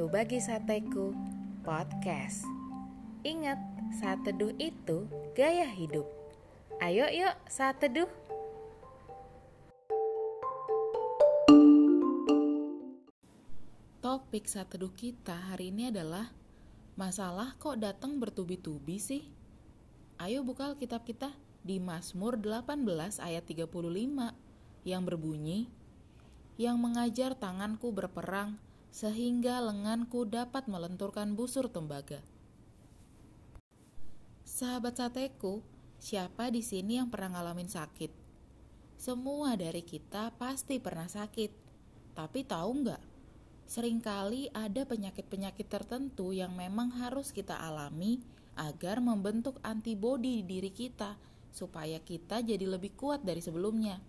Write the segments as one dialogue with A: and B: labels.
A: To Bagi Sateku Podcast. Ingat, saat teduh itu gaya hidup. Ayo yuk saat teduh Topik saat teduh kita hari ini adalah Masalah kok datang bertubi-tubi sih? Ayo buka kitab kita di Mazmur 18 ayat 35 yang berbunyi Yang mengajar tanganku berperang sehingga lenganku dapat melenturkan busur tembaga. Sahabat sateku, siapa di sini yang pernah ngalamin sakit? Semua dari kita pasti pernah sakit. Tapi tahu nggak? Seringkali ada penyakit-penyakit tertentu yang memang harus kita alami agar membentuk antibodi di diri kita supaya kita jadi lebih kuat dari sebelumnya.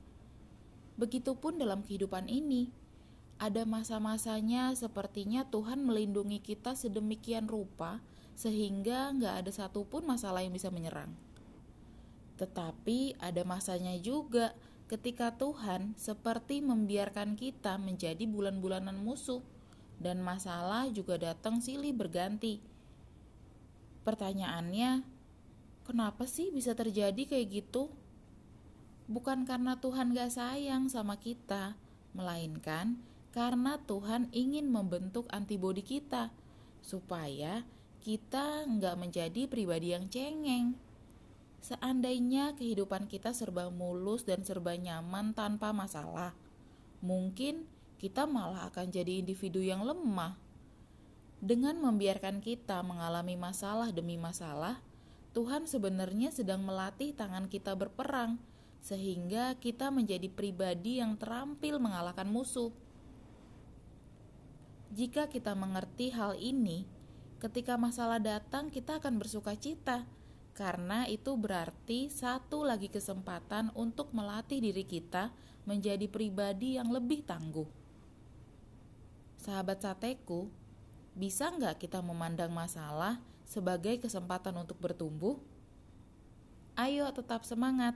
A: Begitupun dalam kehidupan ini, ada masa-masanya sepertinya Tuhan melindungi kita sedemikian rupa sehingga nggak ada satupun masalah yang bisa menyerang. Tetapi ada masanya juga ketika Tuhan seperti membiarkan kita menjadi bulan-bulanan musuh dan masalah juga datang silih berganti. Pertanyaannya, kenapa sih bisa terjadi kayak gitu? Bukan karena Tuhan gak sayang sama kita, melainkan karena Tuhan ingin membentuk antibodi kita supaya kita nggak menjadi pribadi yang cengeng. Seandainya kehidupan kita serba mulus dan serba nyaman tanpa masalah, mungkin kita malah akan jadi individu yang lemah. Dengan membiarkan kita mengalami masalah demi masalah, Tuhan sebenarnya sedang melatih tangan kita berperang, sehingga kita menjadi pribadi yang terampil mengalahkan musuh. Jika kita mengerti hal ini, ketika masalah datang, kita akan bersuka cita karena itu berarti satu lagi kesempatan untuk melatih diri kita menjadi pribadi yang lebih tangguh. Sahabat sateku, bisa nggak kita memandang masalah sebagai kesempatan untuk bertumbuh? Ayo tetap semangat.